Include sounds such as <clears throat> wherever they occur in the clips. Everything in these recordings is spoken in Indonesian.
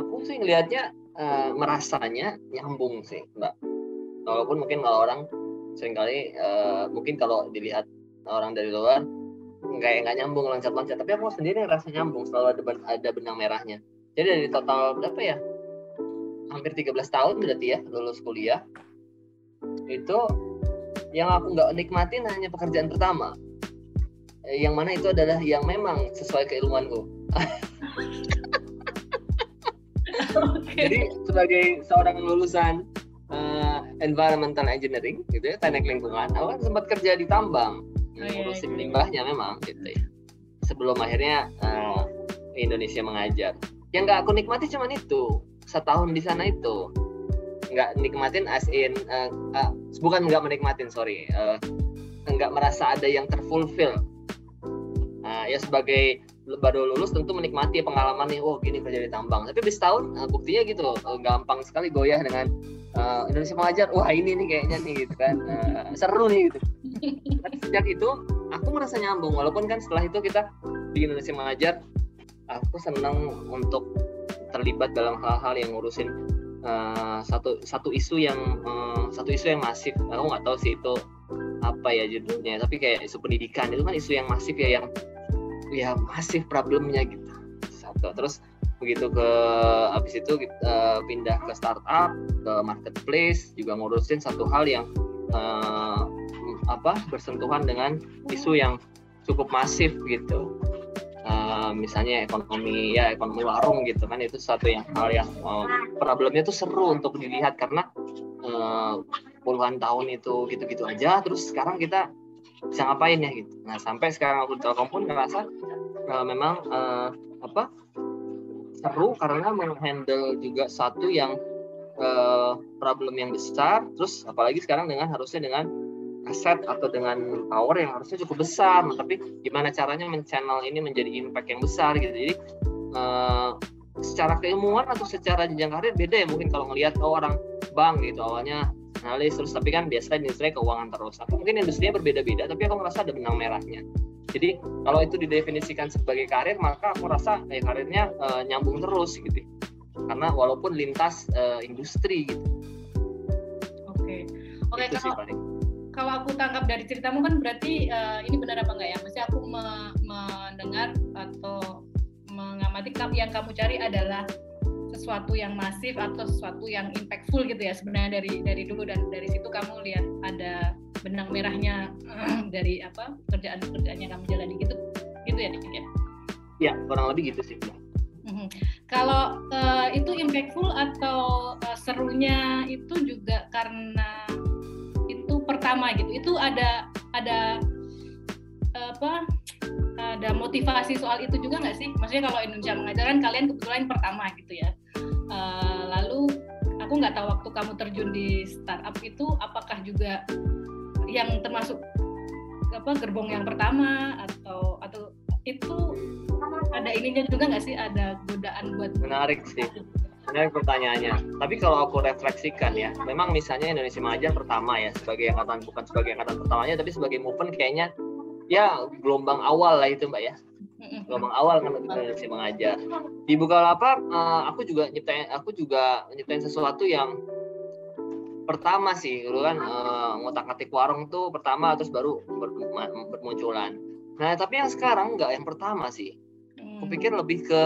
aku sih ngelihatnya uh, merasanya nyambung sih mbak. Walaupun mungkin kalau orang sering kali uh, mungkin kalau dilihat orang dari luar nggak nggak nyambung loncat-loncat. Tapi aku sendiri ngerasa nyambung selalu ada ada benang merahnya. Jadi dari total berapa ya? Hampir 13 tahun berarti ya lulus kuliah. Itu yang aku nggak nikmatin hanya pekerjaan pertama. Yang mana itu adalah yang memang sesuai keilmuanku <laughs> okay. jadi sebagai seorang lulusan uh, environmental engineering gitu ya teknik lingkungan aku kan sempat kerja di tambang oh, iya, ngurusin iya, limbahnya memang gitu ya. Sebelum akhirnya uh, Indonesia mengajar. Yang nggak aku nikmati cuman itu setahun di sana itu. Nggak nikmatin as in uh, uh, bukan nggak menikmatin sorry uh, nggak merasa ada yang terfulfill. Uh, ya sebagai baru lulus tentu menikmati pengalaman nih oh gini kerja di tambang. Tapi di setahun uh, buktinya gitu uh, gampang sekali goyah dengan uh, Indonesia mengajar wah ini nih kayaknya nih gitu kan. Uh, seru nih gitu. Tapi sejak itu aku merasa nyambung. Walaupun kan setelah itu kita di Indonesia mengajar aku senang untuk terlibat dalam hal-hal yang ngurusin uh, satu satu isu yang uh, satu isu yang masif. Aku nggak tahu sih itu apa ya judulnya. Tapi kayak isu pendidikan itu kan isu yang masif ya yang ya masif problemnya gitu. Satu terus begitu ke habis itu uh, pindah ke startup ke marketplace juga ngurusin satu hal yang uh, apa bersentuhan dengan isu yang cukup masif gitu. Uh, misalnya ekonomi ya ekonomi warung gitu kan itu satu yang hal yang uh, problemnya tuh seru untuk dilihat karena uh, puluhan tahun itu gitu-gitu aja terus sekarang kita bisa ngapain ya gitu. Nah sampai sekarang aku Telkom pun ngerasa uh, memang uh, apa seru karena menghandle juga satu yang uh, problem yang besar terus apalagi sekarang dengan harusnya dengan aset atau dengan power yang harusnya cukup besar. Nah, tapi gimana caranya men-channel ini menjadi impact yang besar gitu. Jadi uh, secara keilmuan atau secara jenjang karir beda ya mungkin kalau ngelihat oh orang bank gitu awalnya analis terus tapi kan biasanya industri keuangan terus. Aku mungkin industrinya berbeda-beda tapi aku merasa ada benang merahnya. Jadi kalau itu didefinisikan sebagai karir maka aku rasa eh, karirnya uh, nyambung terus gitu. Karena walaupun lintas uh, industri gitu. Oke. Okay. oke okay, kalau kalau aku tangkap dari ceritamu kan berarti uh, ini benar apa enggak ya? Mesti aku me mendengar atau mengamati yang kamu cari adalah sesuatu yang masif atau sesuatu yang impactful gitu ya sebenarnya dari dari dulu dan dari situ kamu lihat ada benang merahnya <clears throat> dari apa kerjaan-kerjaan yang kamu jalani gitu gitu ya ya? Ya kurang lebih gitu sih. Mm-hmm. kalau uh, itu impactful atau uh, serunya itu juga karena pertama gitu. Itu ada ada apa ada motivasi soal itu juga nggak sih? Maksudnya kalau Indonesia mengajar kan kalian kebetulan pertama gitu ya uh, lalu aku nggak tahu waktu kamu terjun di startup itu apakah juga yang termasuk apa gerbong yang pertama atau atau itu ada ininya juga nggak sih ada godaan buat menarik sih sebenarnya pertanyaannya. Tapi kalau aku refleksikan ya, memang misalnya Indonesia Mengajar pertama ya sebagai angkatan bukan sebagai angkatan pertamanya, tapi sebagai movement kayaknya ya gelombang awal lah itu mbak ya. Gelombang awal kan Indonesia Mengajar. Di Bukalapak uh, aku juga nyiptain aku juga nyiptain sesuatu yang pertama sih dulu kan uh, ngotak-ngatik warung tuh pertama terus baru ber, bermunculan. Nah tapi yang sekarang nggak yang pertama sih. Kupikir lebih ke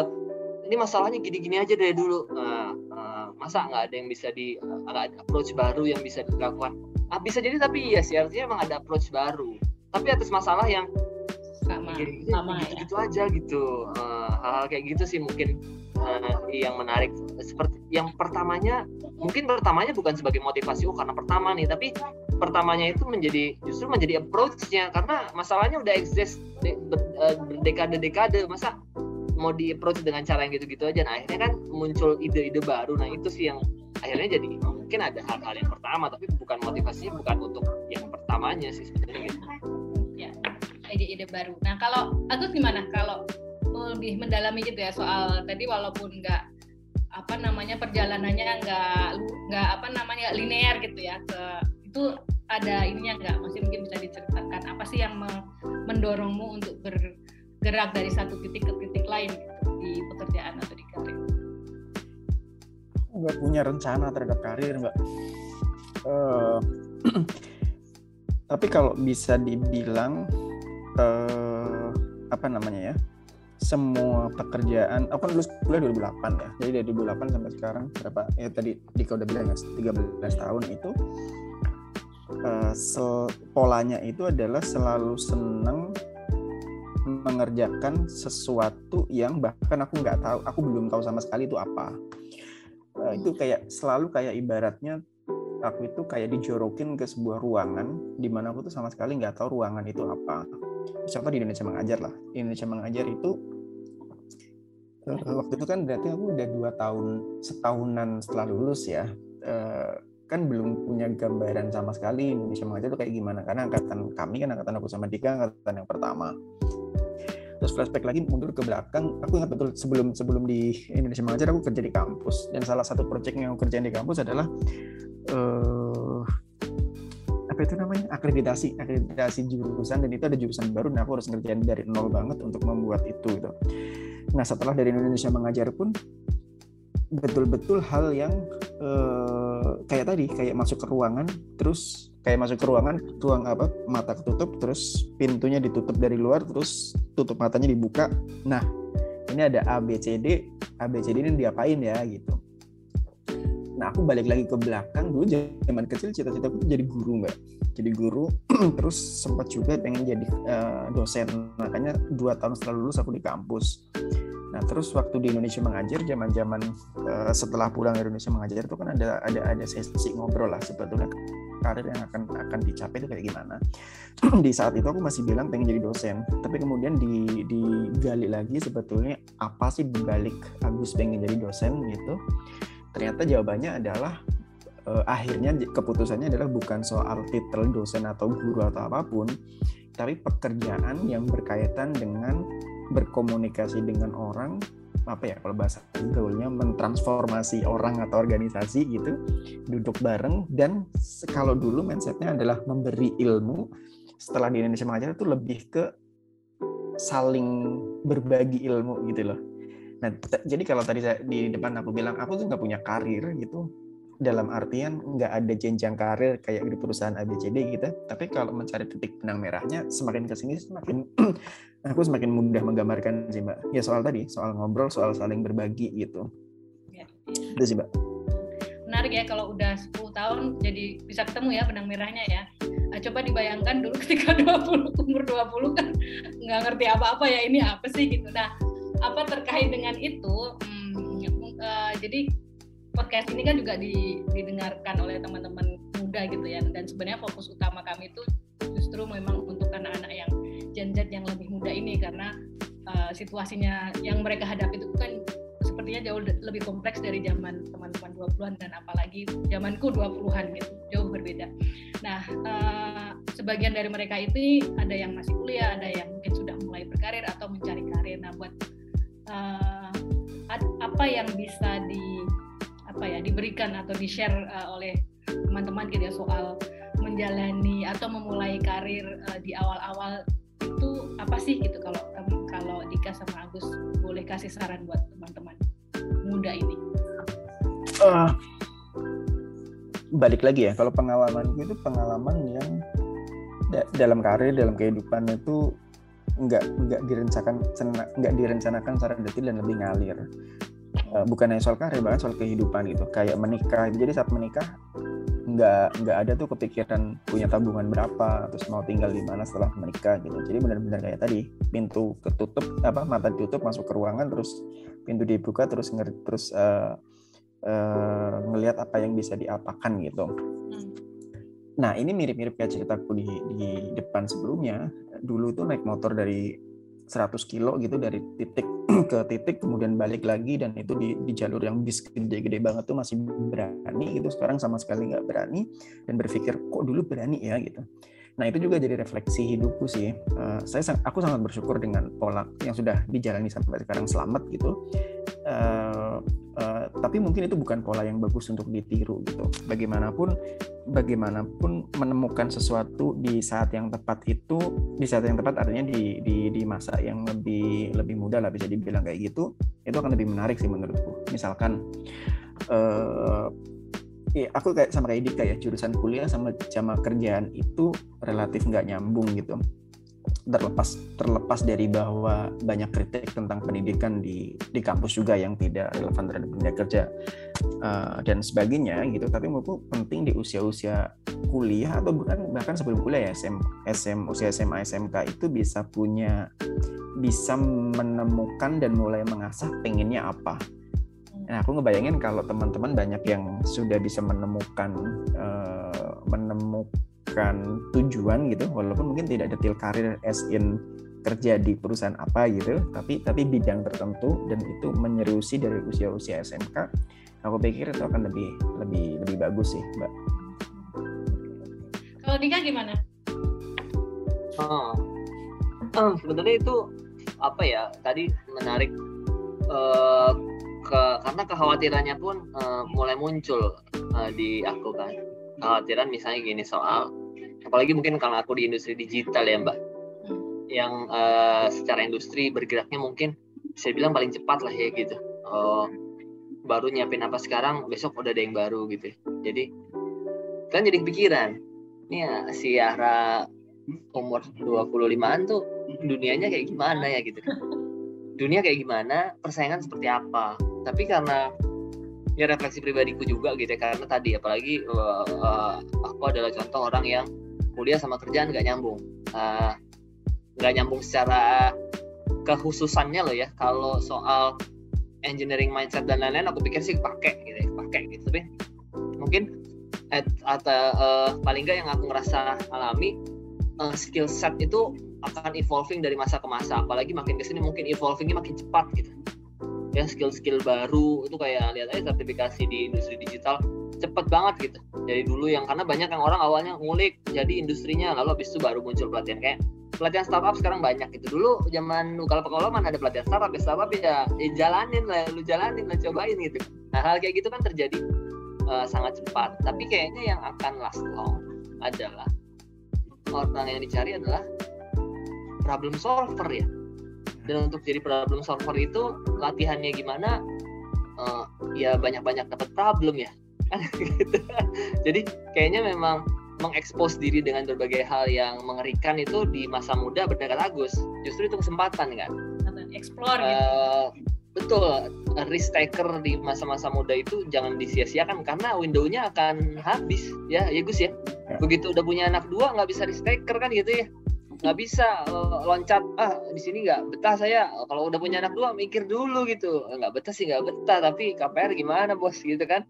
ini masalahnya gini-gini aja dari dulu uh, uh, masa nggak ada yang bisa di uh, ada approach baru yang bisa dilakukan ah, bisa jadi tapi iya sih artinya emang ada approach baru tapi atas masalah yang sama gini, sama gitu, ya. gitu aja gitu. Uh, hal-hal kayak gitu sih mungkin uh, yang menarik. Seperti yang pertamanya mungkin pertamanya bukan sebagai motivasi oh karena pertama nih tapi pertamanya itu menjadi justru menjadi approach-nya. Karena masalahnya udah exist berdekade-dekade masa mau di approach dengan cara yang gitu-gitu aja. Nah akhirnya kan muncul ide-ide baru. Nah itu sih yang akhirnya jadi mungkin ada hal-hal yang pertama tapi bukan motivasinya bukan untuk yang pertamanya sih sebenarnya. Gitu ya ide-ide baru. Nah kalau Agus gimana? Kalau lebih mendalami gitu ya soal tadi walaupun nggak apa namanya perjalanannya nggak nggak apa namanya linear gitu ya ke itu ada ininya nggak? Masih mungkin bisa diceritakan. Apa sih yang mendorongmu untuk bergerak dari satu titik ke titik lain gitu, di pekerjaan atau di karir? nggak punya rencana terhadap karir nggak uh, <clears throat> tapi kalau bisa dibilang uh, apa namanya ya semua pekerjaan aku lulus kuliah 2008 ya? Jadi dari 2008 sampai sekarang berapa? Ya tadi Dika udah bilang ya 13 tahun itu uh, sel, polanya itu adalah selalu senang mengerjakan sesuatu yang bahkan aku nggak tahu aku belum tahu sama sekali itu apa. Uh, itu kayak selalu kayak ibaratnya aku itu kayak dijorokin ke sebuah ruangan di mana aku tuh sama sekali nggak tahu ruangan itu apa contoh di Indonesia mengajar lah. Indonesia mengajar itu uh, waktu itu kan berarti aku udah dua tahun setahunan setelah lulus ya. Uh, kan belum punya gambaran sama sekali Indonesia mengajar itu kayak gimana. Karena angkatan kami kan angkatan aku sama Dika angkatan yang pertama. Terus flashback lagi mundur ke belakang. Aku ingat betul sebelum sebelum di Indonesia mengajar aku kerja di kampus. Dan salah satu proyek yang aku kerjain di kampus adalah uh, apa itu namanya? Akreditasi akreditasi jurusan dan itu ada jurusan baru. Nah aku harus ngerjain dari nol banget untuk membuat itu gitu. Nah setelah dari Indonesia mengajar pun betul-betul hal yang uh, kayak tadi kayak masuk ke ruangan terus kayak masuk ke ruangan ruang apa mata ketutup terus pintunya ditutup dari luar terus tutup matanya dibuka. Nah ini ada A B C D A B C D ini diapain ya gitu nah aku balik lagi ke belakang dulu zaman kecil cita-cita aku jadi guru mbak. Jadi guru <clears throat> terus sempat juga pengen jadi uh, dosen. Makanya dua tahun setelah lulus aku di kampus. Nah terus waktu di Indonesia mengajar zaman zaman uh, setelah pulang dari Indonesia mengajar itu kan ada ada ada sesi ngobrol lah sebetulnya karir yang akan akan dicapai itu kayak gimana. <clears throat> Di saat itu aku masih bilang pengen jadi dosen. Tapi kemudian di digali lagi sebetulnya apa sih dibalik Agus pengen jadi dosen gitu ternyata jawabannya adalah uh, akhirnya keputusannya adalah bukan soal titel dosen atau guru atau apa pun tapi pekerjaan yang berkaitan dengan berkomunikasi dengan orang apa ya kalau bahasa gaulnya mentransformasi orang atau organisasi gitu duduk bareng dan kalau dulu mindsetnya adalah memberi ilmu setelah di Indonesia mengajar itu lebih ke saling berbagi ilmu gitu loh Nah, jadi kalau tadi saya, di depan aku bilang aku tuh nggak punya karir gitu, dalam artian nggak ada jenjang karir kayak di perusahaan ABCD gitu. Tapi kalau mencari titik benang merahnya, semakin ke sini semakin <clears throat> aku semakin mudah menggambarkan sih mbak. Ya soal tadi, soal ngobrol, soal saling berbagi gitu. Ya, ya. Itu sih mbak. Menarik ya kalau udah 10 tahun jadi bisa ketemu ya benang merahnya ya. Nah, coba dibayangkan dulu ketika <laughs> 20 umur 20 kan nggak ngerti apa-apa ya ini apa sih gitu. Nah apa terkait dengan itu hmm, uh, jadi podcast ini kan juga di, didengarkan oleh teman-teman muda gitu ya dan sebenarnya fokus utama kami itu justru memang untuk anak-anak yang gen yang lebih muda ini karena uh, situasinya yang mereka hadapi itu kan sepertinya jauh lebih kompleks dari zaman teman-teman 20-an dan apalagi zamanku 20-an gitu jauh berbeda. Nah, uh, sebagian dari mereka itu ada yang masih kuliah, ada yang mungkin sudah mulai berkarir atau mencari karir. Nah, buat uh, apa yang bisa di apa ya diberikan atau di share uh, oleh teman-teman gitu ya soal menjalani atau memulai karir uh, di awal-awal itu apa sih gitu kalau kalau Dika sama Agus boleh kasih saran buat teman-teman muda ini. Uh, balik lagi ya kalau pengalaman itu pengalaman yang da dalam karir dalam kehidupan itu nggak nggak direncanakan nggak direncanakan secara detail dan lebih ngalir. Uh, bukan hanya soal karir bahkan soal kehidupan gitu kayak menikah. Jadi saat menikah nggak nggak ada tuh kepikiran punya tabungan berapa terus mau tinggal di mana setelah menikah gitu. Jadi benar-benar kayak tadi pintu ketutup apa mata ditutup masuk ke ruangan terus pintu dibuka terus nger terus uh, uh, ngelihat apa yang bisa diapakan gitu. Hmm. nah ini mirip-mirip kayak ceritaku di di depan sebelumnya dulu itu naik motor dari 100 kilo gitu dari titik <clears throat> ke titik kemudian balik lagi dan itu di, di jalur yang bis gede-gede banget tuh masih berani gitu. Sekarang sama sekali nggak berani dan berpikir kok dulu berani ya? gitu. Nah itu juga jadi refleksi hidupku sih. Uh, saya aku sangat bersyukur dengan pola yang sudah dijalani sampai sekarang selamat gitu uh, tapi mungkin itu bukan pola yang bagus untuk ditiru gitu. Bagaimanapun bagaimanapun menemukan sesuatu di saat yang tepat itu di saat yang tepat artinya di di di masa yang lebih lebih muda lah bisa dibilang kayak gitu itu akan lebih menarik sih menurutku. Misalkan uh, ya aku kayak sama kayak Dika ya jurusan kuliah sama sama kerjaan itu relatif nggak nyambung gitu terlepas terlepas dari bahwa banyak kritik tentang pendidikan di di kampus juga yang tidak relevan terhadap dunia kerja uh, dan sebagainya gitu. Tapi menurutku penting di usia-usia kuliah atau bukan bahkan sebelum kuliah ya SM, SM usia SMA SMK itu bisa punya bisa menemukan dan mulai mengasah pengennya apa. Nah, aku ngebayangin kalau teman-teman banyak yang sudah bisa menemukan uh, menemukan tujuan gitu, walaupun mungkin tidak detail karir as in kerja di perusahaan apa gitu, tapi tapi bidang tertentu dan itu menyeriusi dari usia-usia SMK, aku pikir itu akan lebih lebih lebih bagus sih, Mbak. Kalau Dika gimana? Oh, oh sebenarnya itu apa ya? Tadi menarik uh, ke karena kekhawatirannya pun uh, mulai muncul uh, di aku kan kekhawatiran misalnya gini soal apalagi mungkin kalau aku di industri digital ya mbak. Yang uh, secara industri bergeraknya mungkin saya bilang paling cepat lah ya gitu. Uh, baru nyiapin apa sekarang besok udah ada yang baru gitu jadi kan jadi pikiran ini ya si Yara umur 25an tuh dunianya kayak gimana ya gitu <laughs> dunia kayak gimana persaingan seperti apa. Tapi karena ya refleksi pribadiku juga gitu ya karena tadi apalagi uh, uh, aku adalah contoh orang yang kuliah sama kerjaan nggak nyambung. Nggak uh, nyambung secara kekhususannya loh ya kalau soal engineering mindset dan lain-lain aku pikir sih pakai gitu ya pakai gitu. Tapi mungkin at, atau uh, paling nggak yang aku ngerasa alami uh, skill set itu akan evolving dari masa ke masa. Apalagi makin ke sini mungkin evolvingnya makin cepat gitu ya skill-skill baru itu kayak lihat aja sertifikasi di industri digital cepet banget gitu. Dari dulu yang karena banyak yang orang awalnya ngulik jadi industrinya lalu habis itu baru muncul pelatihan. Kayak pelatihan startup sekarang banyak gitu. Dulu zaman kalau pengalaman ada pelatihan startup ya startup ya, ya jalanin lah lu jalanin lah cobain gitu. Nah hal kayak gitu kan terjadi uh, sangat cepat. Tapi kayaknya yang akan last long adalah orang yang dicari adalah problem solver ya dan untuk jadi problem solver itu latihannya gimana? Uh, ya banyak-banyak dapat problem ya. Gitu. <laughs> jadi kayaknya memang mengekspos diri dengan berbagai hal yang mengerikan itu di masa muda berdekat Agus. Justru itu kesempatan kan? Explore gitu. Uh, betul. Risk taker di masa-masa muda itu jangan disia-siakan karena windownya akan habis. Ya ya Gus ya, ya. begitu udah punya anak dua nggak bisa risk taker kan gitu ya nggak bisa uh, loncat. Ah di sini nggak betah saya. Kalau udah punya anak dua mikir dulu gitu. Nggak betah sih nggak betah. Tapi KPR gimana bos? Gitu kan.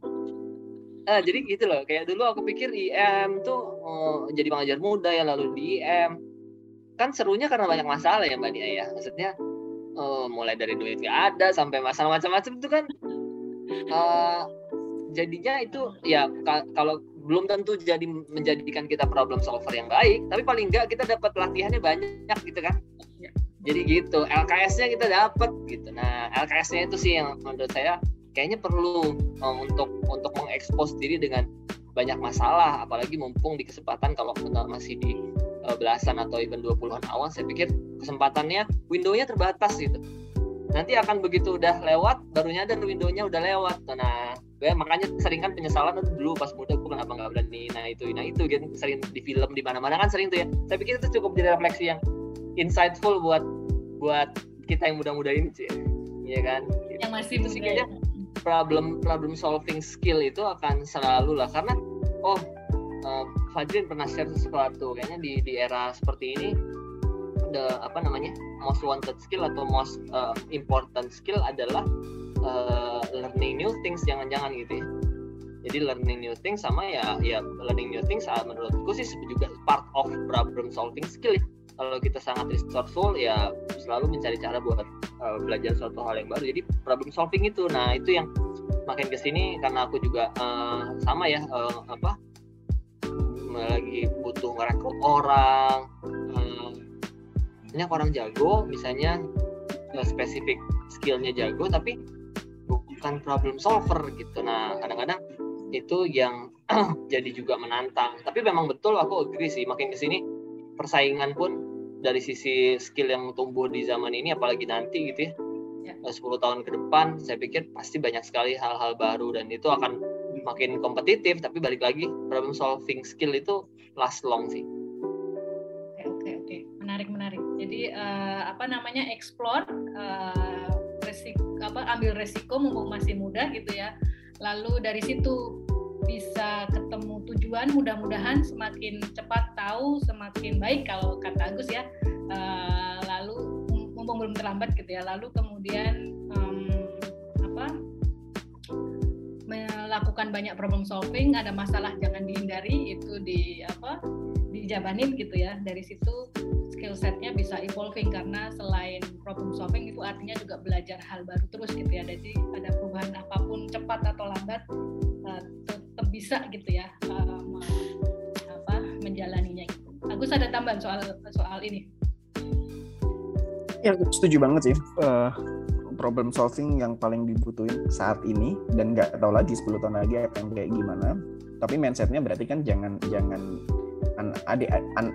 Ah jadi gitu loh. Kayak dulu aku pikir IM tuh uh, jadi pengajar muda ya lalu di IM kan serunya karena banyak masalah ya mbak Nia ya. Maksudnya uh, mulai dari duit nggak ada sampai masalah macam-macam itu kan uh, jadinya itu ya kalau belum tentu jadi menjadikan kita problem solver yang baik tapi paling enggak kita dapat latihannya banyak gitu kan. Ya. jadi gitu LKS-nya kita dapat gitu. Nah LKS-nya itu sih yang menurut saya kayaknya perlu um, untuk untuk mengekspos diri dengan banyak masalah apalagi mumpung di kesempatan kalau kita masih di uh, belasan atau even 20-an awal saya pikir kesempatannya window-nya terbatas gitu. Nanti akan begitu udah lewat baru nyadar window-nya udah lewat. Nah ya makanya sering kan penyesalan itu dulu pas muda gue kenapa nggak berani nah itu nah itu gitu. Sering di film di mana-mana kan sering tuh ya. Saya pikir itu cukup jadi refleksi yang insightful buat buat kita yang muda-muda ini sih ya kan? Yang masih itu sih kayaknya problem problem solving skill itu akan selalu lah. Karena oh uh, Fajrin pernah share sesuatu kayaknya di di era seperti ini. The apa namanya most wanted skill atau most uh, important skill adalah uh, learning new things jangan-jangan gitu ya jadi learning new things sama ya ya learning new things uh, menurutku sih juga part of problem solving skill ya. kalau kita sangat resourceful ya selalu mencari cara buat uh, belajar suatu hal yang baru jadi problem solving itu nah itu yang makin ke sini karena aku juga uh, sama ya uh, apa lagi butuh merekrut orang uh, orang jago misalnya spesifik skillnya jago tapi bukan problem solver gitu. Nah kadang-kadang itu yang <clears throat> jadi juga menantang. Tapi memang betul aku agree sih. Makin ke sini persaingan pun dari sisi skill yang tumbuh di zaman ini apalagi nanti gitu ya ya. 10 tahun ke depan saya pikir pasti banyak sekali hal-hal baru. Dan itu akan makin kompetitif tapi balik lagi problem solving skill itu last long sih. Oke oke oke. Menarik menarik. Jadi uh, apa namanya explore uh, resiko apa ambil resiko mumpung masih muda gitu ya. Lalu dari situ bisa ketemu tujuan mudah-mudahan semakin cepat tahu semakin baik kalau kata Agus ya. Uh, lalu mumpung belum terlambat gitu ya. Lalu kemudian um, apa melakukan banyak problem solving ada masalah jangan dihindari itu di apa dijabanin gitu ya. Dari situ skill setnya bisa evolving karena selain problem solving itu artinya juga belajar hal baru terus gitu ya. Jadi ada perubahan apa pun cepat atau lambat uh, tetap bisa gitu ya uh, apa menjalaninya gitu. Agus ada tambahan soal soal ini? Ya setuju banget sih uh, problem solving yang paling dibutuhin saat ini dan nggak tahu lagi 10 tahun lagi akan kayak gimana. Tapi mindsetnya berarti kan jangan jangan adik an,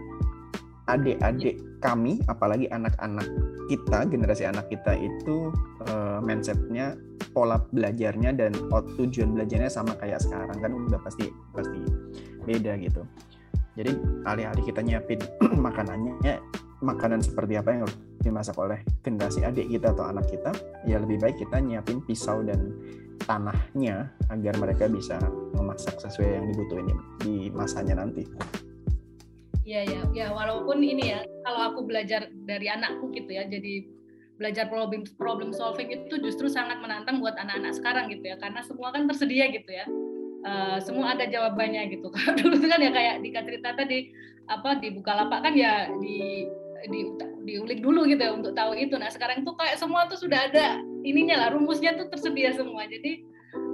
adik-adik kami apalagi anak-anak kita generasi anak kita itu uh, mindsetnya pola belajarnya dan tujuan belajarnya sama kayak sekarang kan udah pasti pasti beda gitu jadi alih-alih kita nyiapin <clears throat> makanannya makanan seperti apa yang harus dimasak oleh generasi adik kita atau anak kita ya lebih baik kita nyiapin pisau dan tanahnya agar mereka bisa memasak sesuai yang dibutuhin di masanya nanti. Iya ya, ya walaupun ini ya kalau aku belajar dari anakku gitu ya, jadi belajar problem problem solving itu justru sangat menantang buat anak-anak sekarang gitu ya, karena semua kan tersedia gitu ya, uh, semua ada jawabannya gitu. <laughs> Kalau dulu kan ya kayak di cerita tadi apa di Bukalapak kan ya di di diulik dulu gitu ya untuk tahu itu. Nah sekarang tuh kayak semua tuh sudah ada ininya lah, rumusnya tuh tersedia semua. Jadi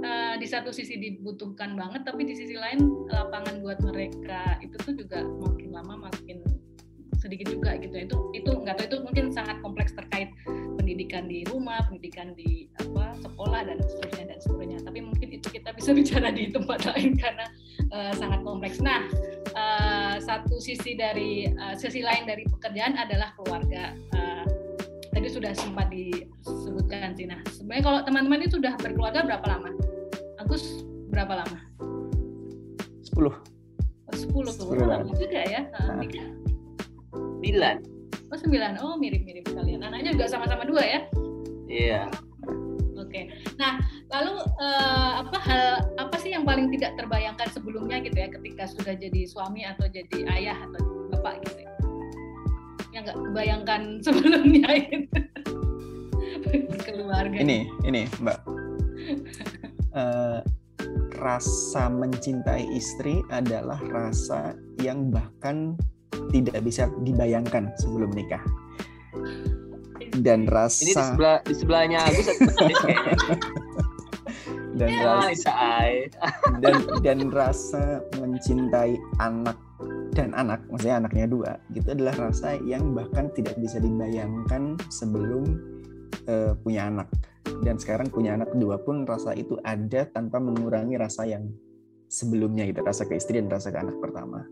uh, di satu sisi dibutuhkan banget tapi di sisi lain lapangan buat mereka itu tuh juga makin lama makin sedikit juga gitu. Itu itu nggak tahu itu mungkin sangat kompleks terkait pendidikan di rumah pendidikan di apa sekolah dan seterusnya dan seterusnya. Tapi mungkin itu kita bisa <laughs> bicara di tempat lain karena uh, sangat kompleks. Nah uh, satu sisi dari uh, sisi lain dari pekerjaan adalah keluarga. Uh, tadi sudah sempat disebutkan sih. Nah sebenarnya kalau teman-teman itu sudah berkeluarga berapa lama Agus berapa lama? 10. Oh, 10. 10 lama juga ya. Nah. 9. Oh, 9. Oh, mirip-mirip kalian. Anaknya juga sama-sama dua ya? Iya. Oke. Nah, lalu uh, apa hal apa sih yang paling tidak terbayangkan sebelumnya gitu ya ketika sudah jadi suami atau jadi ayah atau bapak gitu? Ya? Yang nggak kebayangkan <laughs> sebelumnya gitu. Keluarga. Ini, ini, Mbak <laughs> uh, rasa mencintai istri adalah rasa yang bahkan tidak bisa dibayangkan sebelum menikah. Dan rasa ini di sebelah di sebelahnya Agus <laughs> dan ya, rasa dan dan rasa mencintai anak dan anak maksudnya anaknya dua gitu adalah rasa yang bahkan tidak bisa dibayangkan sebelum uh, punya anak dan sekarang punya anak kedua pun rasa itu ada tanpa mengurangi rasa yang sebelumnya gitu rasa ke istri dan rasa ke anak pertama.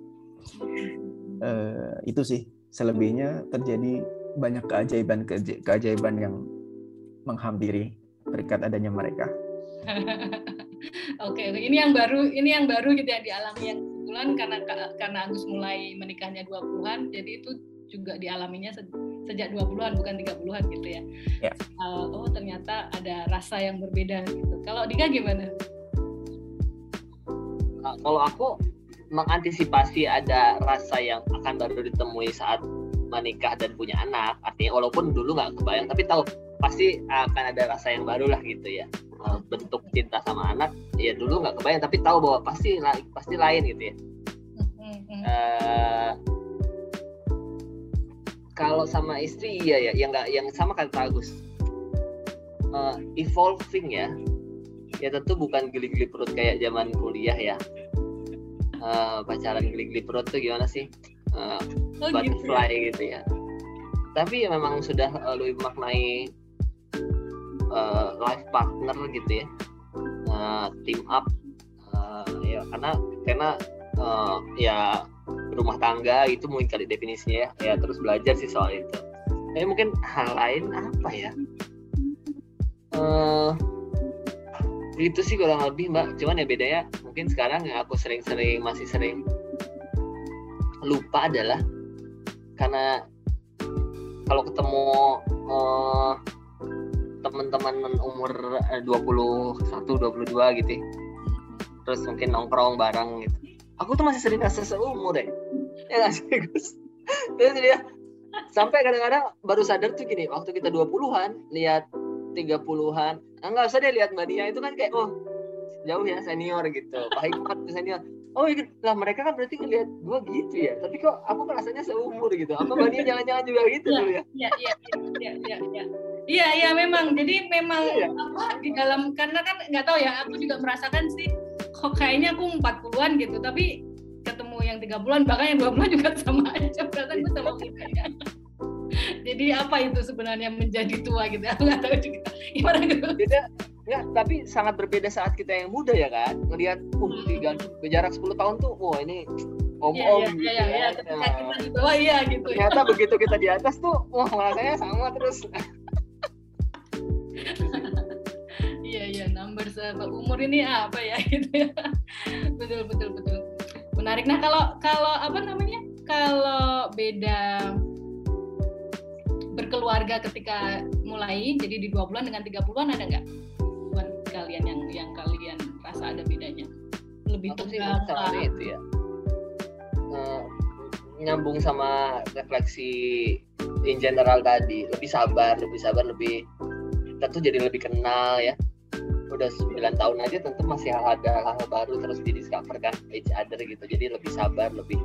Uh, itu sih. Selebihnya terjadi banyak keajaiban keajaiban yang menghampiri berkat adanya mereka. <laughs> Oke, okay, ini yang baru, ini yang baru gitu ya dialami yang kebetulan karena karena Agus mulai menikahnya 20-an, jadi itu juga dialaminya sejak 20-an bukan 30-an gitu ya. Yeah. Ya. Uh, oh ternyata ada rasa yang berbeda gitu. Kalau Dika gimana? Nah, kalau aku mengantisipasi ada rasa yang akan baru ditemui saat menikah dan punya anak artinya walaupun dulu nggak kebayang tapi tahu pasti akan ada rasa yang baru lah gitu ya eh, bentuk cinta sama anak ya dulu nggak kebayang tapi tahu bahwa pasti pasti lain gitu ya uh, kalau sama istri iya ya yang nggak yang sama kata Agus? Uh, evolving ya. Ya tentu bukan geli-geli perut kayak zaman kuliah ya. Uh, pacaran geli-geli perut tuh gimana sih? Uh, oh, butterfly gitu. gitu ya. Tapi ya memang sudah uh, lebih maknai uh, life partner gitu ya. Uh, team up. Uh, ya karena karena uh, ya rumah tangga itu mungkin kali definisinya ya. Ya terus belajar sih soal itu. Tapi mungkin hal lain apa ya? Uh, itu sih kurang lebih mbak. Cuman ya bedanya mungkin sekarang yang aku sering-sering masih sering lupa adalah karena kalau ketemu uh, teman-teman umur 21 22 gitu ya. terus mungkin nongkrong bareng gitu aku tuh masih sering rasa seumur deh. Ya nggak sih Gus? Terus dia sampai kadang-kadang baru sadar tuh gini waktu kita 20-an lihat 30-an enggak usah deh lihat Mbak Nia itu kan kayak oh jauh ya senior gitu. Pak Hikmat senior. Oh iya lah mereka kan berarti ngelihat gua gitu ya? Tapi kok aku rasanya seumur gitu? Apa Mbak Nia jangan-jangan juga gitu ya, dulu ya? iya iya iya iya iya. Iya iya memang. Jadi memang ya. apa di dalam karena kan nggak tahu ya aku juga merasakan sih kok kayaknya aku 40-an gitu tapi ketemu yang tiga bulan bahkan yang dua bulan juga <laughs> sama aja. Perasaan gue sama <laughs> mudanya jadi apa itu sebenarnya menjadi tua gitu? Aku nggak tahu juga. Gimana gitu beda ya tapi sangat berbeda saat kita yang muda ya kan? Ngelihat uh tiga berjarak 10 tahun tuh wah ini om om iya, gitu iya, iya. ketika nah, kita di bawah iya gitu ternyata begitu kita di atas tuh wah rasanya sama terus iya iya numbers umur ini apa ya <laughs> gitu ya. Betul betul betul. Menarik. Nah kalau kalau apa namanya kalau beda berkeluarga ketika mulai jadi di dua bulan dengan tiga bulan ada nggak? Buat kalian yang yang kalian rasa ada bedanya? Lebih sih itu ya. Uh, nyambung sama refleksi in general tadi. Lebih sabar lebih sabar lebih kita tuh jadi lebih kenal ya udah 9 tahun aja tentu masih ada hal-hal baru terus di discover kan each other gitu. Jadi lebih sabar lebih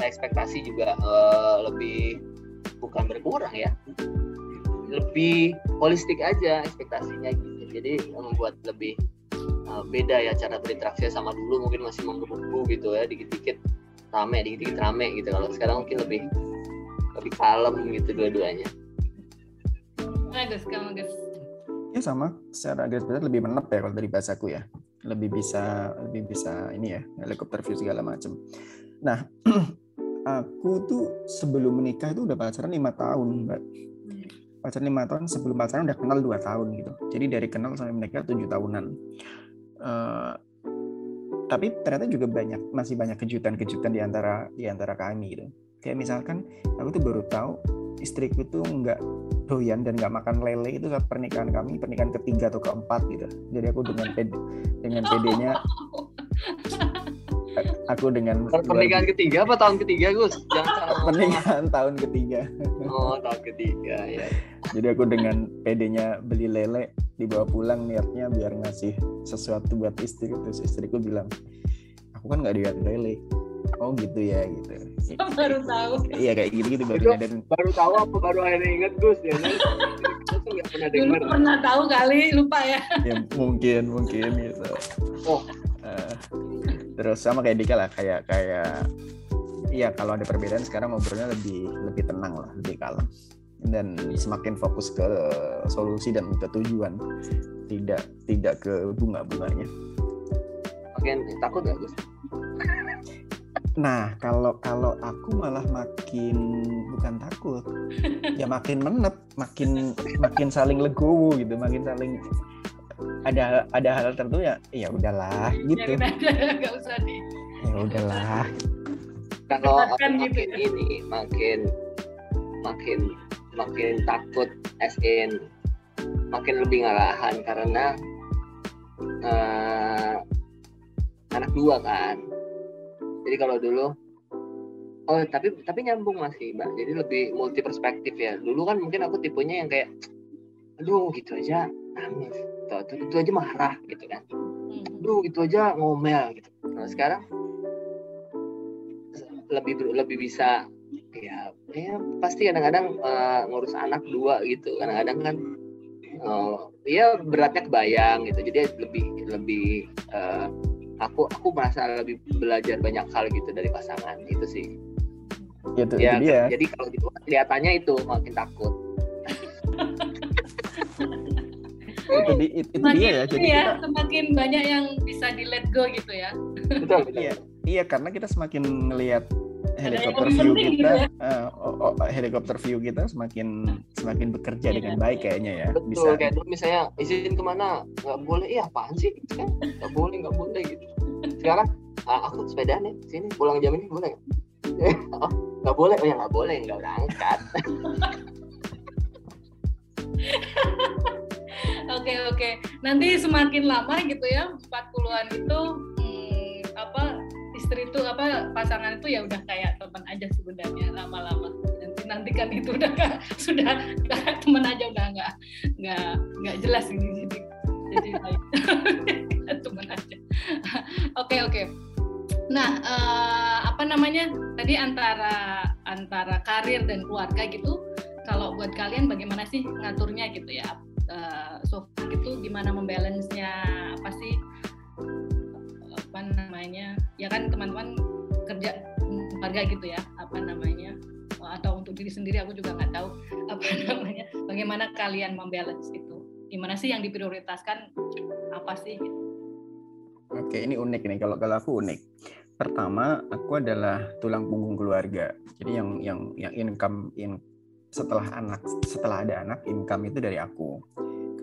ekspektasi juga uh, lebih bukan berkurang ya. Lebih holistik aja ekspektasinya gitu. Jadi membuat lebih uh, beda ya cara berinteraksi sama dulu mungkin masih menggebu gitu ya dikit-dikit rame dikit-dikit rame gitu. Kalau sekarang mungkin lebih lebih kalem gitu dua-duanya. Agus, kamu Agus. Ya sama, secara garis besar lebih menep ya kalau dari bahasaku ya. Lebih bisa lebih bisa ini ya, helikopter view segala macam. Nah, <clears throat> aku tuh sebelum menikah itu udah pacaran lima tahun, Mbak. Pacaran lima tahun, sebelum pacaran udah kenal dua tahun gitu. Jadi dari kenal sampai menikah tujuh tahunan. Uh, tapi ternyata juga banyak masih banyak kejutan-kejutan di antara di antara kami gitu. Kayak misalkan aku tuh baru tahu istriku tuh nggak doyan dan nggak makan lele itu saat pernikahan kami pernikahan ketiga atau keempat gitu. Jadi aku dengan ped dengan pedenya <laughs> aku dengan pernikahan ketiga apa tahun ketiga Gus? Jangan pernikahan tahun ketiga. Oh tahun ketiga ya. Jadi aku dengan pedenya beli lele dibawa pulang niatnya biar ngasih sesuatu buat istri. Terus istriku bilang aku kan nggak doyan lele oh gitu ya gitu. Baru tahu. Iya kayak gitu gitu baru nyadar baru tahu apa baru akhirnya inget Gus ya. Nggak pernah dengar. dulu pernah tahu kali lupa ya. Ya mungkin mungkin gitu. Oh. Uh, terus sama kayak Dika lah kayak kayak iya kalau ada perbedaan sekarang ngobrolnya lebih lebih tenang lah lebih kalem. Dan semakin fokus ke solusi dan ke tujuan tidak tidak ke bunga-bunganya. Makin takut gak Gus Nah, kalau kalau aku malah makin bukan takut, ya makin menep, makin makin saling legowo gitu, makin saling ada ada hal tertentu ya, ya udahlah gitu. Ya, <laughs> usah di. Ya udahlah. Kalau makin gitu. Ya. ini makin makin makin takut SN makin lebih ngalahan karena uh, anak dua kan jadi kalau dulu oh tapi tapi nyambung masih mbak. Jadi lebih multi perspektif ya. Dulu kan mungkin aku tipenya yang kayak aduh gitu aja nangis. Itu, itu aja marah gitu kan. Hmm. aduh itu aja ngomel gitu. Nah sekarang lebih lebih bisa ya ya pasti kadang-kadang uh, ngurus anak dua gitu. Kadang-kadang kan uh, ya beratnya kebayang gitu. Jadi lebih lebih uh, aku aku merasa lebih belajar banyak hal gitu dari pasangan itu sih itu, ya, itu dia. jadi kalau gitu kelihatannya itu makin takut itu, di, itu, itu dia ya jadi ya, kita, semakin banyak yang bisa di let go gitu ya betul, betul. iya iya karena kita semakin ngelihat helikopter view kita gitu uh, oh, oh, helikopter view kita semakin semakin bekerja dengan iya. baik kayaknya ya betul bisa. kayak dulu misalnya izin ke mana? Nggak boleh. Iya apaan sih? Kan. Nggak boleh nggak boleh gitu. Sekarang ah, aku sepeda nih sini pulang jam ini boleh oh, <laughs> nggak boleh. Oh ya nggak boleh nggak berangkat. <laughs> Oke oke. Nanti semakin lama gitu ya 40-an itu istri itu apa pasangan itu ya udah kayak teman aja sebenarnya lama-lama. Nanti nanti kan itu udah gak, <laughs> sudah teman aja udah nggak nggak nggak jelas ini jadi jadi <laughs> teman aja. <laughs> Oke oke. Nah, uh, apa namanya? Tadi antara antara karir dan keluarga gitu. Kalau buat kalian bagaimana sih ngaturnya gitu ya? uh, so itu gimana membalance-nya apa sih apa namanya ya kan teman-teman kerja keluarga gitu ya apa namanya atau untuk diri sendiri aku juga nggak tahu <laughs> apa namanya bagaimana kalian membalance itu. Gimana sih yang diprioritaskan apa sih oke ini unik nih kalau kalau aku unik. Pertama aku adalah tulang punggung keluarga. Jadi yang yang yang income in setelah anak setelah ada anak income itu dari aku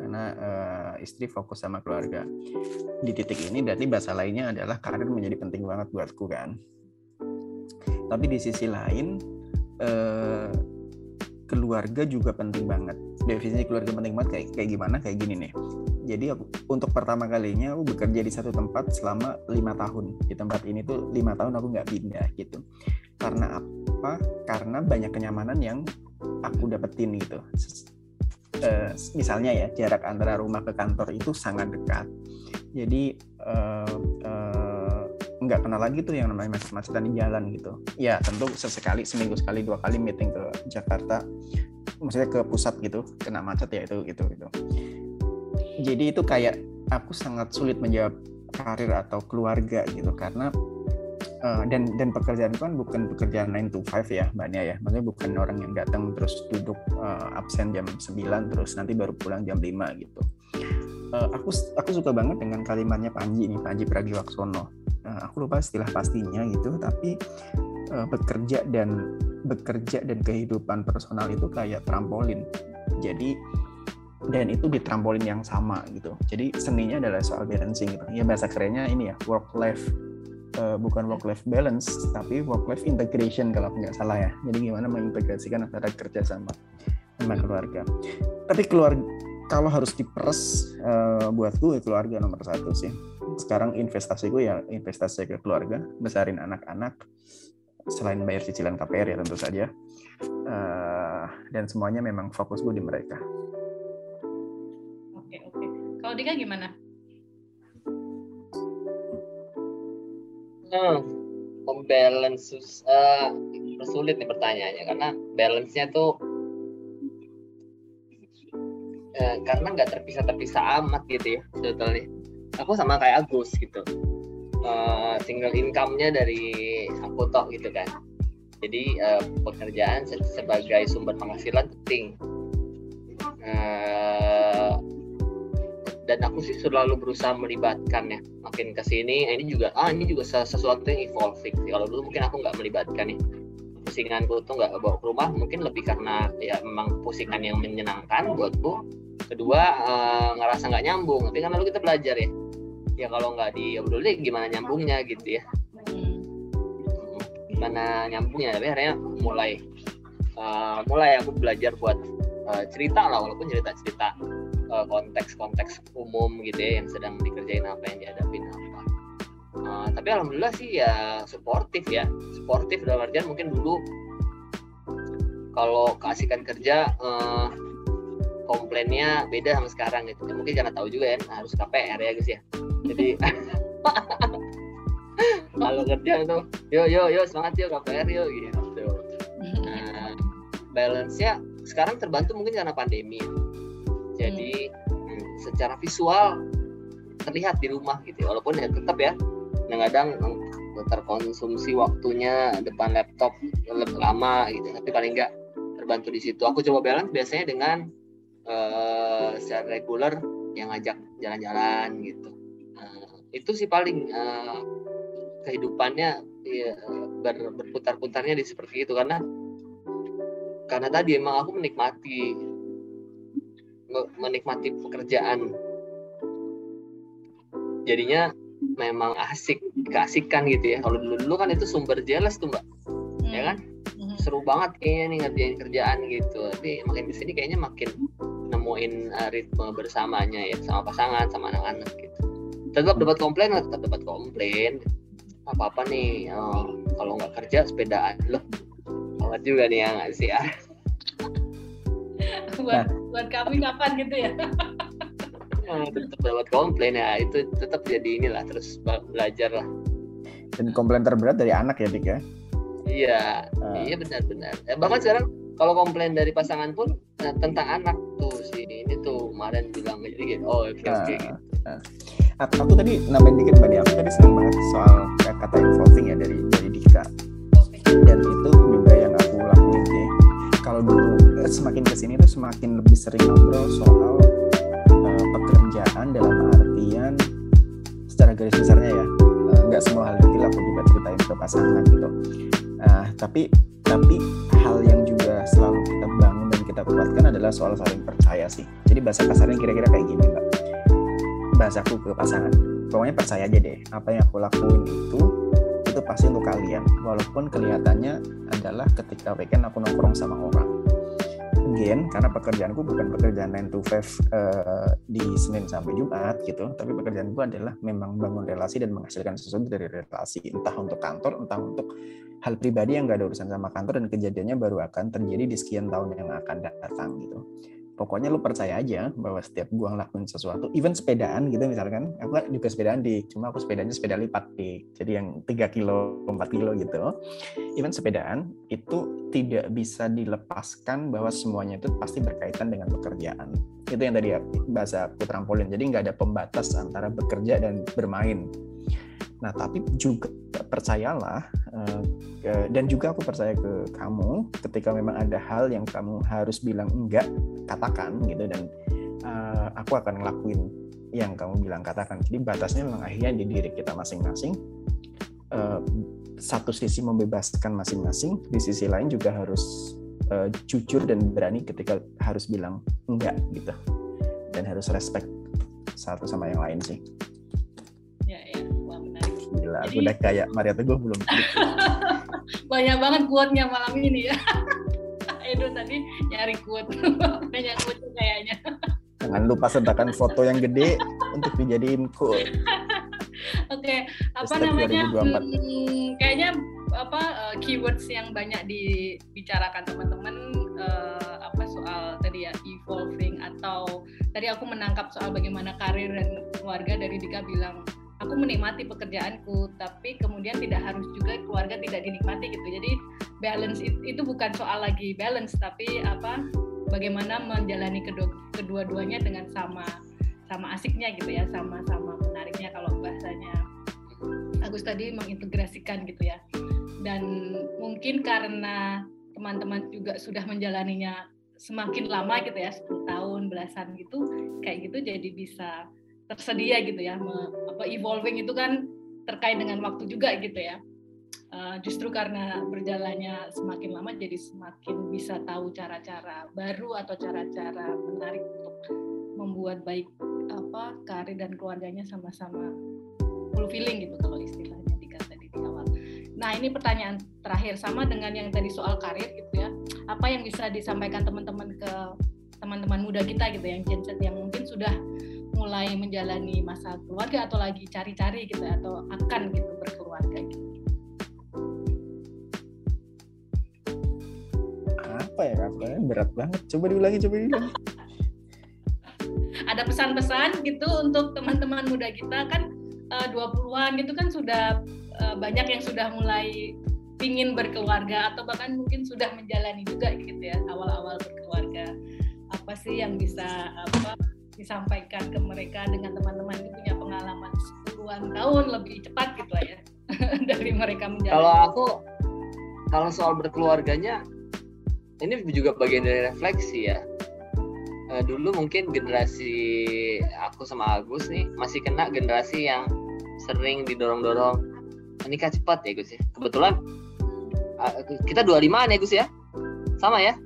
karena uh, istri fokus sama keluarga. Di titik ini berarti bahasa lainnya adalah karir menjadi penting banget buatku kan? Tapi di sisi lain uh, keluarga juga penting banget. Definisi keluarga penting banget kayak kayak gimana? Kayak gini nih. Jadi aku, untuk pertama kalinya aku bekerja di satu tempat selama lima tahun. Di tempat ini tuh lima tahun aku nggak pindah gitu. Karena apa? Karena banyak kenyamanan yang aku dapetin gitu uh, misalnya ya jarak antara rumah ke kantor itu sangat dekat. Jadi uh, uh, nggak kenal lagi tuh yang namanya macet-macetan di jalan gitu. Ya tentu sesekali seminggu sekali dua kali meeting ke Jakarta maksudnya ke pusat gitu kena macet ya itu gitu gitu. Jadi itu kayak aku sangat sulit menjawab karir atau keluarga gitu karena uh, dan dan pekerjaan itu kan bukan pekerjaan 9 to 5 ya Mbak Nia ya. Maksudnya bukan orang yang datang terus duduk uh, absen jam 9 terus nanti baru pulang jam 5 gitu. Uh, aku aku suka banget dengan kalimatnya Panji nih Panji Pragiwaksono. Uh, aku lupa istilah pastinya gitu tapi uh, bekerja dan bekerja dan kehidupan personal itu kayak trampolin. Jadi dan itu di trampolin yang sama gitu. Jadi seninya adalah soal balancing gitu. Ya bahasa kerennya ini ya work life uh, bukan work life balance tapi work life integration kalau nggak salah ya. Jadi gimana mengintegrasikan antara kerja sama sama keluarga. Tapi keluarga kalau harus diperes uh, buatku ya keluarga nomor satu sih. Sekarang investasiku ya investasi ke keluarga besarin anak-anak selain bayar cicilan KPR ya tentu saja. Uh, dan semuanya memang fokus gue di mereka. Oke oke. Kalau Dika gimana membalance uh, sulit nih pertanyaannya karena balance-nya tuh uh, karena nggak terpisah-terpisah amat gitu ya sebetulnya. Aku sama kayak Agus gitu. Uh, single income-nya dari aku toh gitu kan. Jadi uh, pekerjaan sebagai sumber penghasilan penting. Uh, dan aku sih selalu berusaha melibatkan ya makin ke sini ini juga ah ini juga sesuatu yang evolving sih. Kalau dulu mungkin aku nggak melibatkan nih. Pusinganku tuh nggak bawa ke rumah mungkin lebih karena ya memang pusingan yang menyenangkan buatku. Kedua uh, ngerasa nggak nyambung. Tapi kan lalu kita belajar ya. Ya kalau nggak diobrolin gimana nyambungnya gitu ya. Gimana nyambungnya? Tapi akhirnya mulai uh, mulai aku belajar buat uh, cerita lah walaupun cerita cerita Eh, konteks-konteks umum gitu ya yang sedang dikerjain apa yang dihadapin apa. Uh, tapi alhamdulillah sih ya suportif ya. Suportif dalam artian mungkin dulu kalau keasikan kerja uh, komplainnya beda sama sekarang gitu. Mungkin karena tahu juga ya harus KPR ya guys ya. Jadi <laughs> kalau kerja itu yo yo yo semangat yo KPR yo gitu. Nah, balance nya sekarang terbantu mungkin karena pandemi jadi hmm. secara visual terlihat di rumah gitu ya. walaupun ya tetap ya kadang-kadang terkonsumsi waktunya depan laptop lebih lama gitu tapi paling enggak terbantu di situ aku coba balance biasanya dengan uh, secara reguler yang ngajak jalan-jalan gitu uh, itu sih paling uh, kehidupannya ya, ber, berputar-putarnya di seperti itu karena karena tadi emang aku menikmati menikmati pekerjaan. Jadinya memang asik keasikan gitu ya. Kalau dulu dulu kan itu sumber jelas tuh mbak. Hmm. ya kan? Hmm. seru banget kayaknya nih ngerjain kerjaan gitu. Tapi makin di sini kayaknya makin nemuin uh, ritme bersamanya ya sama pasangan sama anak-anak gitu. Tetap dapat komplain tetap dapat komplain. Apa apa nih uh, kalau nggak kerja sepedaan. Loh awet juga nih ya nggak sih ya? Buat buat kami kapan gitu ya? <laughs> Tetap dapat komplain ya itu tetap jadi inilah terus belajar lah. Dan komplain terberat dari anak ya Dik ya? Iya uh. iya benar-benar. Ya, bahkan sekarang kalau komplain dari pasangan pun nah, tentang anak tuh si ini tuh kemarin bilang jadi gitu oh oke okay, uh, okay, gitu. Uh. Aku, aku tadi nambahin dikit mbak aku tadi senang banget soal kata involving ya dari dari Dika. Dan itu juga yang aku lakuin sih kalau dulu semakin ke sini tuh semakin lebih sering ngobrol soal pekerjaan dalam artian secara garis besarnya ya. Eh, nggak semua hal detail aku juga ceritain ke pasangan gitu. Nah tapi tapi hal yang juga selalu kita bangun dan kita kuatkan adalah soal saling percaya sih. Jadi bahasa kasarnya kira-kira kayak gini mbak. Bahasaku ke pasangan. Pokoknya percaya aja deh apa yang aku lakuin itu itu pasti untuk kalian. Walaupun kelihatannya adalah ketika weekend aku nongkrong sama orang again karena pekerjaanku bukan pekerjaan 9 to 5 uh, eh, di Senin sampai Jumat gitu tapi pekerjaanku adalah memang bangun relasi dan menghasilkan sesuatu dari relasi entah untuk kantor entah untuk hal pribadi yang gak ada urusan sama kantor dan kejadiannya baru akan terjadi di sekian tahun yang akan datang gitu pokoknya lu percaya aja bahwa setiap gua ngelakuin sesuatu even sepedaan gitu misalkan aku kan juga sepedaan di cuma aku sepedanya sepeda lipat di jadi yang 3 kilo 4 kilo gitu. Even sepedaan itu tidak bisa dilepaskan bahwa semuanya itu pasti berkaitan dengan pekerjaan. Itu yang tadi ya bahasa aku trampolin jadi nggak ada pembatas antara bekerja dan bermain Nah, tapi juga percayalah uh, dan juga aku percaya ke kamu ketika memang ada hal yang kamu harus bilang enggak, katakan gitu dan uh, aku akan ngelakuin yang kamu bilang katakan. Jadi batasnya memang akhirnya di diri kita masing-masing. Uh, satu sisi membebaskan masing-masing, di sisi lain juga harus jujur dan berani ketika harus bilang enggak gitu. Dan harus respect satu sama yang lain sih. Gila, Jadi, udah kayak Maria Teguh belum. <laughs> Banyak banget kuatnya malam ini ya. <laughs> Edo tadi nyari kuat. <laughs> Banyak kuat kayaknya. Jangan lupa sertakan foto yang gede untuk dijadiin quote. Oke, okay. apa namanya? Hmm, kayaknya apa uh, keywords yang banyak dibicarakan teman-teman uh, apa soal tadi ya evolving atau tadi aku menangkap soal bagaimana karir dan keluarga dari Dika bilang aku menikmati pekerjaanku tapi kemudian tidak harus juga keluarga tidak dinikmati gitu. Jadi balance itu bukan soal lagi balance tapi apa bagaimana menjalani kedua kedua-duanya dengan sama sama asiknya gitu ya sama-sama menariknya kalau bahasanya. Agus tadi mengintegrasikan gitu ya. Dan mungkin karena teman-teman juga sudah menjalaninya semakin lama gitu ya 10 tahun belasan gitu kayak gitu jadi bisa tersedia gitu ya apa evolving itu kan terkait dengan waktu juga gitu ya uh, justru karena berjalannya semakin lama jadi semakin bisa tahu cara-cara baru atau cara-cara menarik untuk membuat baik apa karir dan keluarganya sama-sama fulfilling gitu kalau istilahnya dikata di awal. Nah ini pertanyaan terakhir sama dengan yang tadi soal karir gitu ya. Apa yang bisa disampaikan teman-teman ke teman-teman muda kita gitu yang Gen Z yang mungkin sudah mulai menjalani masa keluarga atau lagi cari-cari gitu atau akan gitu berkeluarga gitu. Apa ya apa berat banget. Coba diulangi, coba diulangi. <laughs> Ada pesan-pesan gitu untuk teman-teman muda kita kan uh, 20-an gitu kan sudah uh, banyak yang sudah mulai ingin berkeluarga atau bahkan mungkin sudah menjalani juga gitu ya awal-awal berkeluarga apa sih yang bisa apa disampaikan ke mereka dengan teman-teman yang punya pengalaman puluhan tahun lebih cepat gitu ya <laughs> dari mereka menjalani. Kalau aku kalau soal berkeluarganya ini juga bagian dari refleksi ya. Uh, dulu mungkin generasi aku sama Agus nih masih kena generasi yang sering didorong-dorong menikah cepat ya Gus ya. Kebetulan uh, kita 25 ya Gus ya. Sama ya?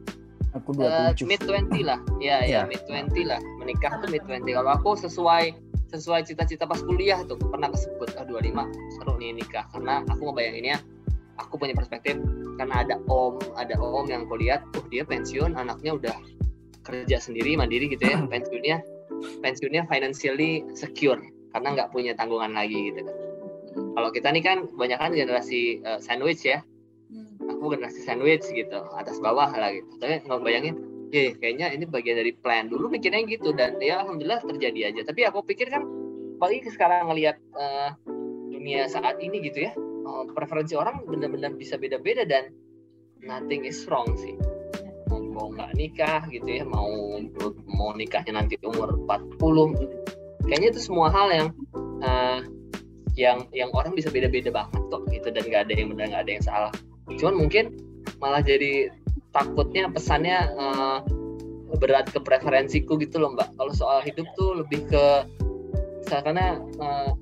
Aku 27. Uh, mid 20 lah. Ya, ya, ya mid 20 lah. Menikah tuh mid 20. Kalau aku sesuai sesuai cita-cita pas kuliah tuh pernah kesebut oh, 25 seru nih nikah karena aku mau bayanginnya aku punya perspektif karena ada om ada om yang aku lihat oh dia pensiun anaknya udah kerja sendiri mandiri gitu ya <clears throat> pensiunnya pensiunnya financially secure karena nggak punya tanggungan lagi gitu kan kalau kita nih kan banyak kan generasi uh, sandwich ya. Aku generasi sandwich gitu atas bawah lah gitu. Tapi nggak bayangin ya kayaknya ini bagian dari plan dulu mikirnya gitu. Dan ya alhamdulillah terjadi aja. Tapi aku pikir kan apalagi sekarang ngelihat uh, dunia saat ini gitu ya uh, preferensi orang benar-benar bisa beda-beda dan nothing is wrong sih. Mau nggak nikah gitu ya mau mau nikahnya nanti umur 40 kayaknya itu semua hal yang uh, yang yang orang bisa beda-beda banget kok gitu. Dan nggak ada yang benar nggak ada yang salah cuman mungkin malah jadi takutnya pesannya uh, berat ke preferensiku gitu loh mbak. Kalau soal hidup tuh lebih ke karena uh,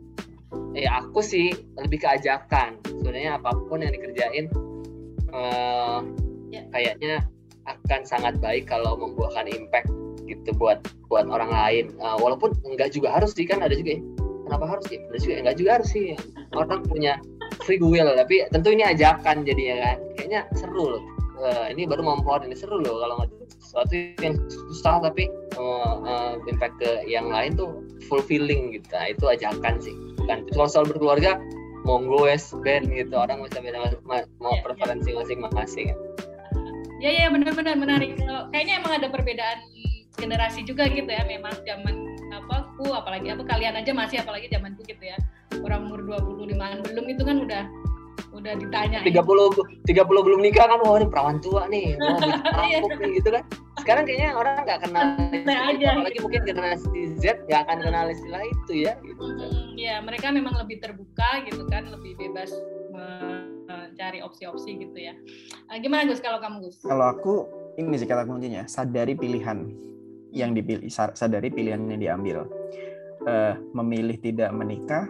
ya aku sih lebih ke ajakan. Sebenarnya apa pun yang dikerjain uh, ya. kayaknya akan sangat baik kalau membuahkan impact gitu buat buat orang lain. Uh, walaupun enggak juga harus sih kan ada juga ya, kenapa harus sih? Ada juga enggak juga harus sih. Orang punya free will tapi tentu ini ajakan jadi ya kan. Kayaknya seru loh. Uh, ini baru mau ini seru loh kalau nggak sesuatu yang susah tapi uh, uh, impact ke yang lain tuh fulfilling gitu. Nah, itu ajakan sih kan kalau soal berkeluarga monggo wes band gitu. Orang bisa beda mau ya, preferensi masing-masing. Ya ya benar-benar menarik. Kayaknya emang ada perbedaan generasi juga gitu ya. Memang zaman apa ku apalagi apa kalian aja masih apalagi zamanku gitu ya. Orang umur 25-an belum itu kan udah udah ditanya. 30 30 belum nikah kan wah ini perawan tua nih <laughs> wah iya. nih gitu kan. Sekarang kayaknya orang nggak kenal nah, aja. apalagi mungkin generasi Z nggak akan kenal istilah itu ya gitu. hmm, ya mereka memang lebih terbuka gitu kan lebih bebas mencari opsi-opsi gitu ya. Uh, gimana Gus kalau kamu Gus? Kalau aku ini sih kata kuncinya sadari pilihan yang dipilih sadari pilihan yang diambil. Uh, memilih tidak menikah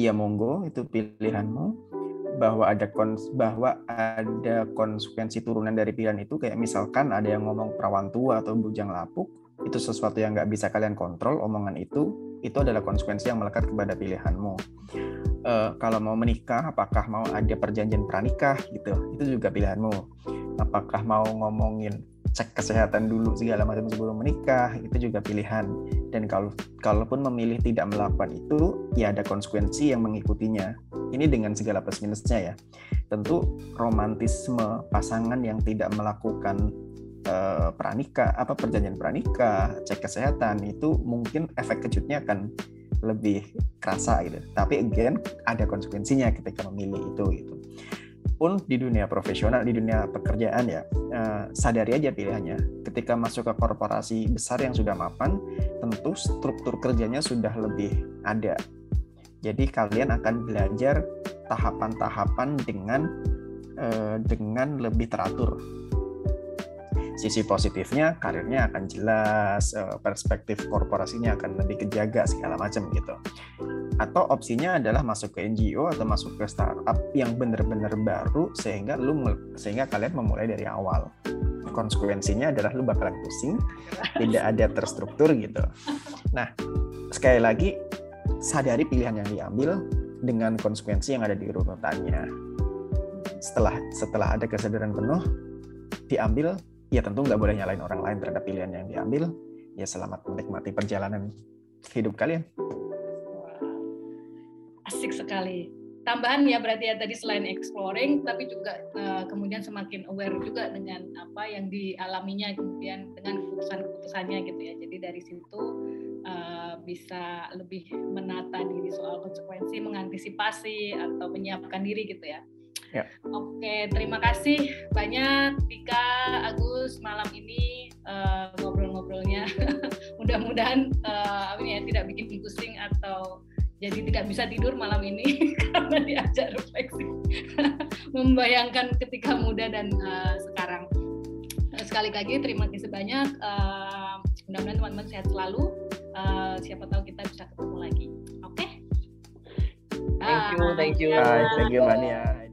ya monggo itu pilihanmu. Bahwa ada kons bahwa ada konsekuensi turunan dari pilihan itu kayak misalkan ada yang ngomong perawan tua atau bujang lapuk itu sesuatu yang nggak bisa kalian kontrol omongan itu itu adalah konsekuensi yang melekat kepada pilihanmu. Uh, kalau mau menikah apakah mau ada perjanjian pranikah gitu. Itu juga pilihanmu. Apakah mau ngomongin cek kesehatan dulu segala macam sebelum menikah itu juga pilihan. Dan kalau kalaupun memilih tidak melakukan itu ya ada konsekuensi yang mengikutinya. Ini dengan segala plus minusnya ya. Tentu romantisme pasangan yang tidak melakukan pranikah apa perjanjian pranikah cek kesehatan itu mungkin efek kejutnya akan lebih kerasa gitu. Tapi again ada konsekuensinya ketika memilih itu gitu pun di dunia profesional, di dunia pekerjaan ya, eh, sadari aja pilihannya. Ketika masuk ke korporasi besar yang sudah mapan, tentu struktur kerjanya sudah lebih ada. Jadi kalian akan belajar tahapan-tahapan dengan eh, dengan lebih teratur sisi positifnya karirnya akan jelas, eh, perspektif korporasinya akan lebih kejaga segala macam gitu. Atau opsinya adalah masuk ke NGO atau masuk ke startup yang benar-benar baru sehingga lu sehingga kalian memulai dari awal. Konsekuensinya adalah lu bakalan pusing, tidak ada terstruktur gitu. Nah, sekali lagi sadari pilihan yang diambil dengan konsekuensi yang ada di urutannya. Setelah setelah ada kesadaran penuh, diambil ya tentu nggak boleh nyalain orang lain terhadap pilihan yang diambil. Ya selamat menikmati perjalanan hidup kalian. Asik sekali. Tambahan ya berarti ya tadi selain exploring, tapi juga uh, kemudian semakin aware juga dengan apa yang dialaminya kemudian dengan keputusan-keputusannya gitu ya. Jadi dari situ uh, bisa lebih menata diri soal konsekuensi, mengantisipasi atau menyiapkan diri gitu ya. Ya. Oke, terima kasih banyak Tika, Agus malam ini uh, ngobrol-ngobrolnya. <laughs> Mudah-mudahan uh, ya tidak bikin pusing atau jadi tidak bisa tidur malam ini <laughs> karena diajak refleksi, <laughs> membayangkan ketika muda dan uh, sekarang. Sekali lagi terima kasih banyak. Uh, mudah-mudahan teman-teman sehat selalu. Uh, siapa tahu kita bisa ketemu lagi. Oke. Okay? Thank you, thank you. Bye, thank you Mbak Nia.